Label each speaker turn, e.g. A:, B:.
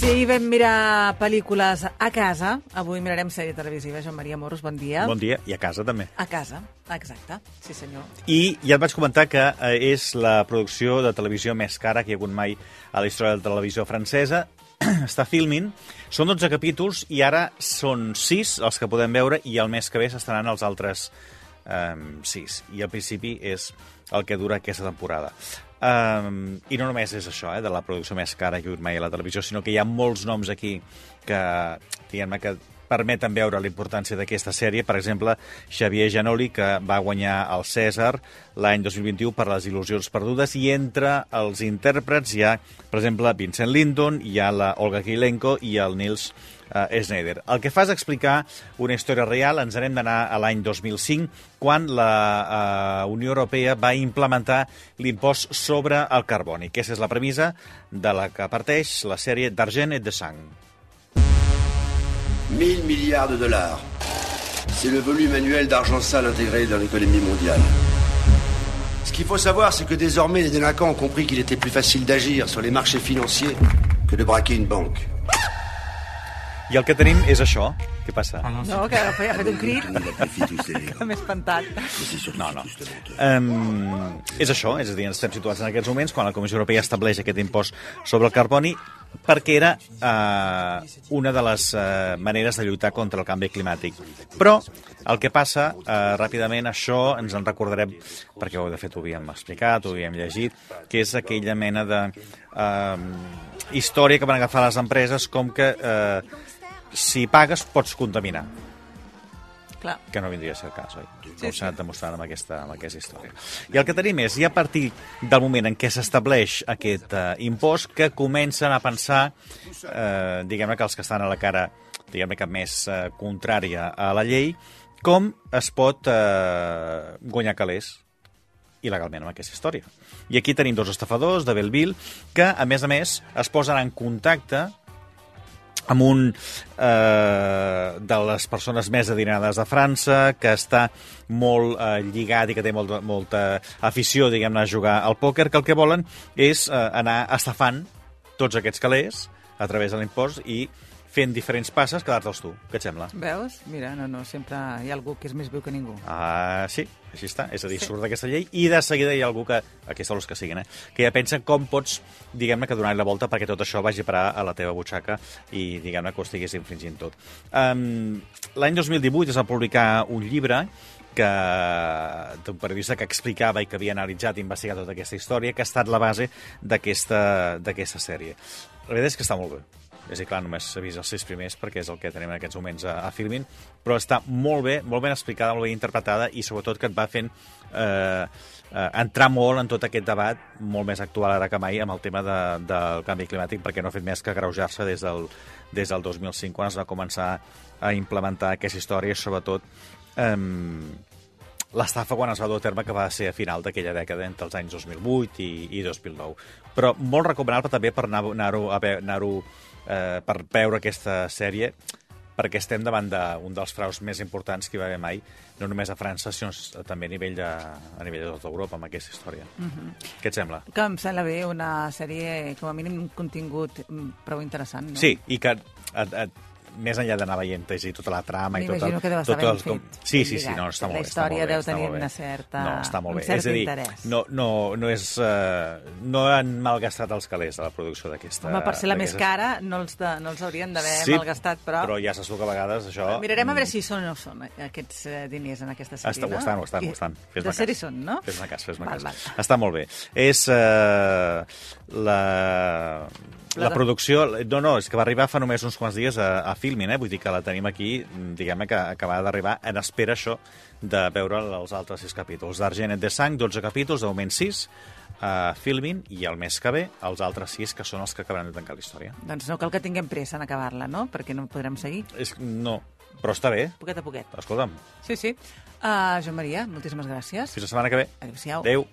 A: Si ahir vam mirar pel·lícules a casa, avui mirarem sèrie televisiva. Joan Maria Morros, bon dia.
B: Bon dia, i a casa també.
A: A casa, exacte. Sí, senyor.
B: I ja et vaig comentar que eh, és la producció de televisió més cara que hi ha hagut mai a la història de la televisió francesa. Està filming, són 12 capítols i ara són 6 els que podem veure i el mes que ve s'estaran els altres eh, 6. I al principi és el que dura aquesta temporada. Um, I no només és això, eh, de la producció més cara que mai a la televisió, sinó que hi ha molts noms aquí que, diguem que permeten veure la importància d'aquesta sèrie. Per exemple, Xavier Janoli, que va guanyar el César l'any 2021 per les il·lusions perdudes, i entre els intèrprets hi ha, per exemple, Vincent Lindon, hi ha la Olga Kilenko i el Nils uh, Schneider. El que fa és explicar una història real. Ens anem d'anar a l'any 2005, quan la uh, Unió Europea va implementar l'impost sobre el carboni. Aquesta és la premissa de la que parteix la sèrie d'Argent et de Sang.
C: 1000 milliards de dollars. C'est le volume annuel d'argent sale intégré dans l'économie mondiale. Ce qu'il faut savoir, c'est que désormais les délinquants ont compris qu'il était plus facile d'agir sur les marchés financiers que de braquer une banque.
B: I el que tenim és això. Què passa?
A: No, que ha fet un crit. M'he espantat.
B: No, no. Um, és això, és a dir, estem situats en aquests moments quan la Comissió Europea estableix aquest impost sobre el carboni perquè era uh, una de les uh, maneres de lluitar contra el canvi climàtic. Però el que passa, uh, ràpidament, això ens en recordarem, perquè de fet ho havíem explicat, ho havíem llegit, que és aquella mena de uh, història que van agafar les empreses com que uh, si pagues pots contaminar
A: Clar.
B: que no vindria a ser el cas, oi? Com s'ha anat demostrant amb aquesta, amb aquesta història. I el que tenim és, i a partir del moment en què s'estableix aquest uh, impost, que comencen a pensar, eh, diguem-ne que els que estan a la cara, diguem-ne que més uh, contrària a la llei, com es pot eh, guanyar calés il·legalment amb aquesta història. I aquí tenim dos estafadors de Belleville que, a més a més, es posen en contacte amb un eh, de les persones més adinerades de França, que està molt eh, lligat i que té molta, molta afició, diguem-ne, a jugar al pòquer, que el que volen és eh, anar estafant tots aquests calés a través de l'impost i fent diferents passes, quedar-te'ls tu. Què et sembla?
A: Veus? Mira, no, no, sempre hi ha algú que és més viu que ningú.
B: Ah, sí, així està. És a dir, sí. surt d'aquesta llei i de seguida hi ha algú que, aquests els que siguin, eh, que ja pensa com pots, diguem-ne, que donar la volta perquè tot això vagi a parar a la teva butxaca i, diguem-ne, que ho estiguis infringint tot. Um, L'any 2018 es va publicar un llibre que d'un periodista que explicava i que havia analitzat i investigat tota aquesta història, que ha estat la base d'aquesta sèrie. La veritat és que està molt bé. És a dir, clar, només s'ha vist els sis primers perquè és el que tenim en aquests moments a, a Filmin, però està molt bé, molt ben explicada, molt ben interpretada i sobretot que et va fent eh, eh, entrar molt en tot aquest debat, molt més actual ara que mai, amb el tema de, del canvi climàtic, perquè no ha fet més que greujar-se des, del, des del 2005, quan es va començar a implementar aquesta història, sobretot eh, l'estafa quan es va dur a terme que va ser a final d'aquella dècada entre els anys 2008 i, i 2009. Però molt recomanable també per anar-ho anar, -ho, anar -ho, eh, per veure aquesta sèrie perquè estem davant d'un dels fraus més importants que hi va haver mai, no només a França, sinó també a nivell de, a nivell de tota Europa, amb aquesta història. Uh -huh. Què et sembla?
A: Que em sembla bé una sèrie, com a mínim, un contingut mm, prou interessant, no?
B: Sí, i que et, et, més enllà d'anar veient i tota la trama i tot el...
A: que deu estar
B: tot
A: ben
B: el, com... Sí, sí, sí, no, està molt bé.
A: La història deu tenir una certa...
B: No, està molt bé. És a dir, no, no, no, és, uh, no han malgastat els calés de la producció d'aquesta...
A: Home, per ser la més cara, no els, de, no els haurien d'haver
B: sí,
A: malgastat, però...
B: però ja saps que a vegades això...
A: Mirarem a veure si són o no són aquests eh, diners en aquesta sèrie,
B: Està,
A: no?
B: Ho estan, ho estan, ho estan.
A: De sèrie són, no?
B: Fes-me cas, fes-me cas. Està molt bé. És la la, la producció... No, no, és que va arribar fa només uns quants dies a, a Filmin, eh? Vull dir que la tenim aquí, diguem-ne que acaba d'arribar en espera això de veure els altres sis capítols. D'Argenet de Sang, 12 capítols, de moment 6, a Filmin, i el mes que ve, els altres 6, que són els que acabaran de tancar la història.
A: Doncs no cal que tinguem pressa en acabar-la, no? Perquè no podrem seguir.
B: És, no, Però està bé.
A: poquet a poquet.
B: Escolta'm,
A: Sí, sí. Uh, Joan Maria, moltíssimes gràcies.
B: fins la setmana que ve.
A: Adéu-siau.
B: Adéu.